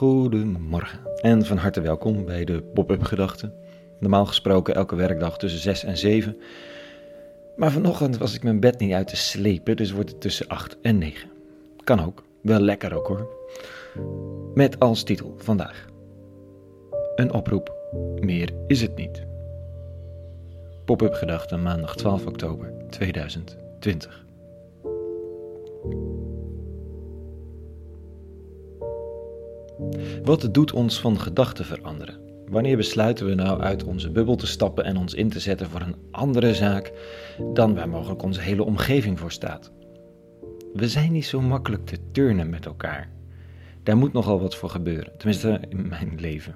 Goedemorgen en van harte welkom bij de Pop-up Gedachten. Normaal gesproken elke werkdag tussen 6 en 7. Maar vanochtend was ik mijn bed niet uit te slepen, dus wordt het tussen 8 en 9. Kan ook, wel lekker ook hoor. Met als titel vandaag: Een oproep, meer is het niet. Pop-up Gedachten, maandag 12 oktober 2020. Wat doet ons van gedachten veranderen? Wanneer besluiten we nou uit onze bubbel te stappen en ons in te zetten voor een andere zaak dan waar mogelijk onze hele omgeving voor staat? We zijn niet zo makkelijk te turnen met elkaar. Daar moet nogal wat voor gebeuren, tenminste in mijn leven.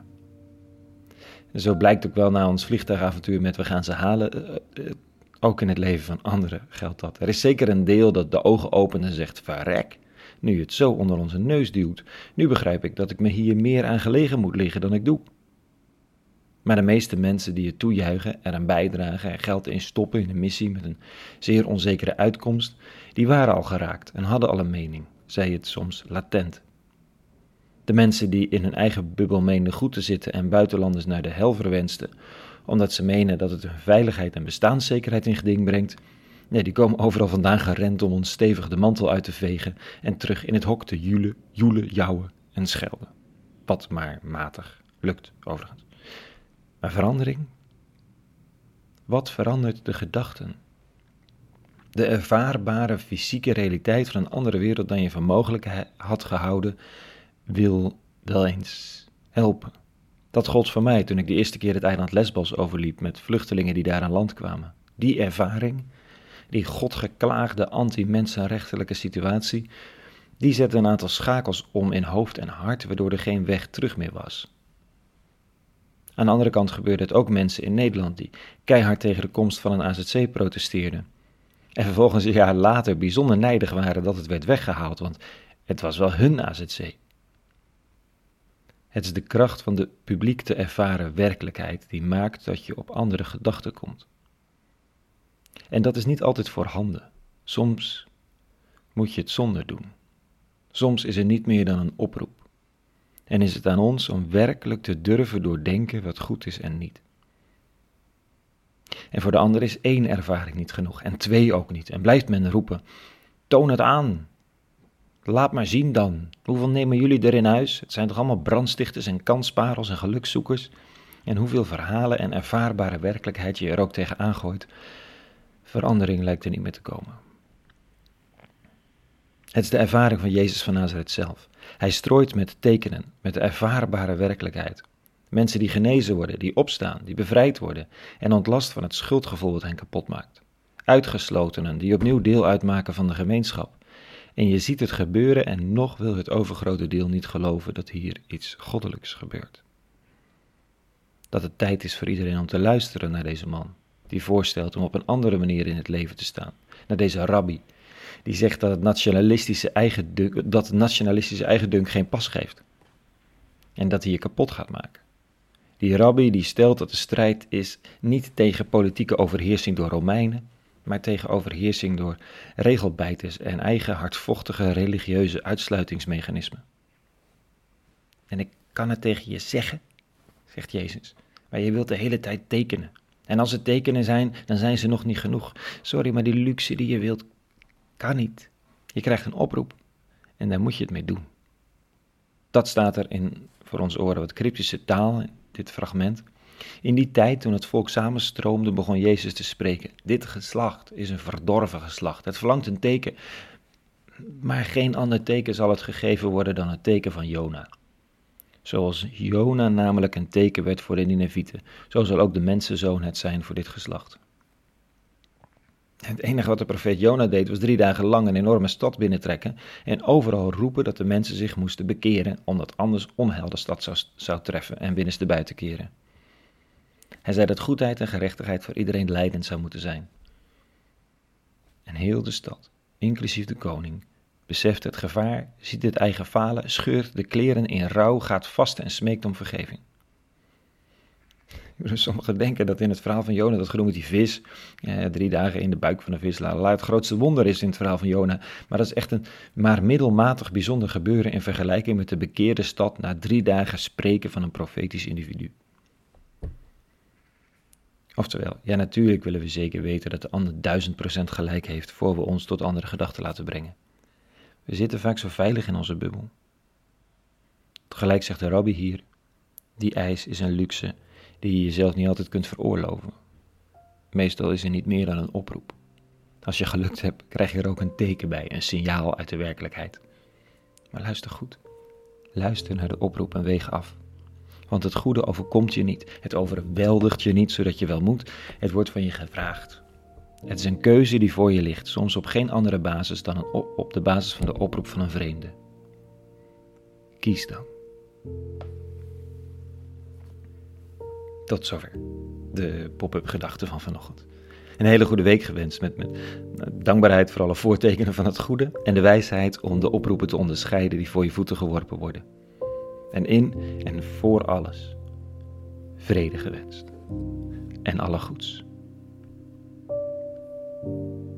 Zo blijkt ook wel na ons vliegtuigavontuur met We gaan ze halen. Eh, eh, ook in het leven van anderen geldt dat. Er is zeker een deel dat de ogen opent en zegt: Verrek, nu je het zo onder onze neus duwt. Nu begrijp ik dat ik me hier meer aan gelegen moet liggen dan ik doe. Maar de meeste mensen die het toejuichen, eraan bijdragen en geld in stoppen in een missie met een zeer onzekere uitkomst, die waren al geraakt en hadden al een mening, zei het soms latent. De mensen die in hun eigen bubbel meenden goed te zitten en buitenlanders naar de hel verwensten, omdat ze menen dat het hun veiligheid en bestaanszekerheid in geding brengt, Nee, die komen overal vandaan gerend om ons stevig de mantel uit te vegen en terug in het hok te joelen, joelen, jouwen en schelden. Wat maar matig lukt, overigens. Maar verandering? Wat verandert de gedachten? De ervaarbare fysieke realiteit van een andere wereld dan je voor mogelijk had gehouden, wil wel eens helpen. Dat gold voor mij toen ik de eerste keer het eiland Lesbos overliep met vluchtelingen die daar aan land kwamen. Die ervaring die godgeklaagde anti-mensenrechtelijke situatie, die zette een aantal schakels om in hoofd en hart, waardoor er geen weg terug meer was. Aan de andere kant gebeurde het ook mensen in Nederland die keihard tegen de komst van een AZC protesteerden. En vervolgens een jaar later bijzonder nijdig waren dat het werd weggehaald, want het was wel hun AZC. Het is de kracht van de publiek te ervaren werkelijkheid die maakt dat je op andere gedachten komt. En dat is niet altijd voorhanden. Soms moet je het zonder doen. Soms is er niet meer dan een oproep. En is het aan ons om werkelijk te durven doordenken wat goed is en niet. En voor de ander is één ervaring niet genoeg en twee ook niet. En blijft men roepen: toon het aan. Laat maar zien dan. Hoeveel nemen jullie er in huis? Het zijn toch allemaal brandstichters en kansparels en gelukszoekers? En hoeveel verhalen en ervaarbare werkelijkheid je er ook tegen aangooit, Verandering lijkt er niet meer te komen. Het is de ervaring van Jezus van Nazareth zelf. Hij strooit met tekenen, met de ervaarbare werkelijkheid. Mensen die genezen worden, die opstaan, die bevrijd worden en ontlast van het schuldgevoel dat hen kapot maakt. Uitgeslotenen die opnieuw deel uitmaken van de gemeenschap. En je ziet het gebeuren en nog wil het overgrote deel niet geloven dat hier iets goddelijks gebeurt. Dat het tijd is voor iedereen om te luisteren naar deze man, die voorstelt om op een andere manier in het leven te staan. Naar deze rabbi, die zegt dat het nationalistische eigendunk, dat nationalistische eigendunk geen pas geeft. En dat hij je kapot gaat maken. Die rabbi die stelt dat de strijd is niet tegen politieke overheersing door Romeinen, maar tegen overheersing door regelbijters en eigen hardvochtige religieuze uitsluitingsmechanismen. En ik kan het tegen je zeggen, zegt Jezus, maar je wilt de hele tijd tekenen. En als het tekenen zijn, dan zijn ze nog niet genoeg. Sorry, maar die luxe die je wilt, kan niet. Je krijgt een oproep en daar moet je het mee doen. Dat staat er in voor ons oren wat cryptische taal, dit fragment. In die tijd, toen het volk samenstroomde, begon Jezus te spreken. Dit geslacht is een verdorven geslacht. Het verlangt een teken, maar geen ander teken zal het gegeven worden dan het teken van Jona. Zoals Jona namelijk een teken werd voor de Ninevieten, zo zal ook de mensenzoon het zijn voor dit geslacht. Het enige wat de profeet Jona deed was drie dagen lang een enorme stad binnentrekken en overal roepen dat de mensen zich moesten bekeren, omdat anders onheil de stad zou, zou treffen en binnenste buiten keren. Hij zei dat goedheid en gerechtigheid voor iedereen leidend zou moeten zijn. En heel de stad, inclusief de koning, beseft het gevaar, ziet het eigen falen, scheurt de kleren in rouw, gaat vast en smeekt om vergeving. Sommigen denken dat in het verhaal van Jona, dat genoemd die vis, eh, drie dagen in de buik van de vis laat, het grootste wonder is in het verhaal van Jona. Maar dat is echt een maar middelmatig bijzonder gebeuren in vergelijking met de bekeerde stad na drie dagen spreken van een profetisch individu. Oftewel, ja natuurlijk willen we zeker weten dat de ander duizend procent gelijk heeft voor we ons tot andere gedachten laten brengen. We zitten vaak zo veilig in onze bubbel. Tegelijk zegt de rabbi hier, die eis is een luxe die je jezelf niet altijd kunt veroorloven. Meestal is er niet meer dan een oproep. Als je gelukt hebt, krijg je er ook een teken bij, een signaal uit de werkelijkheid. Maar luister goed. Luister naar de oproep en weeg af. Want het goede overkomt je niet, het overweldigt je niet zodat je wel moet, het wordt van je gevraagd. Het is een keuze die voor je ligt, soms op geen andere basis dan op de basis van de oproep van een vreemde. Kies dan. Tot zover de pop-up gedachten van vanochtend. Een hele goede week gewenst met, met dankbaarheid voor alle voortekenen van het goede en de wijsheid om de oproepen te onderscheiden die voor je voeten geworpen worden. En in en voor alles vrede gewenst en alle goeds. you.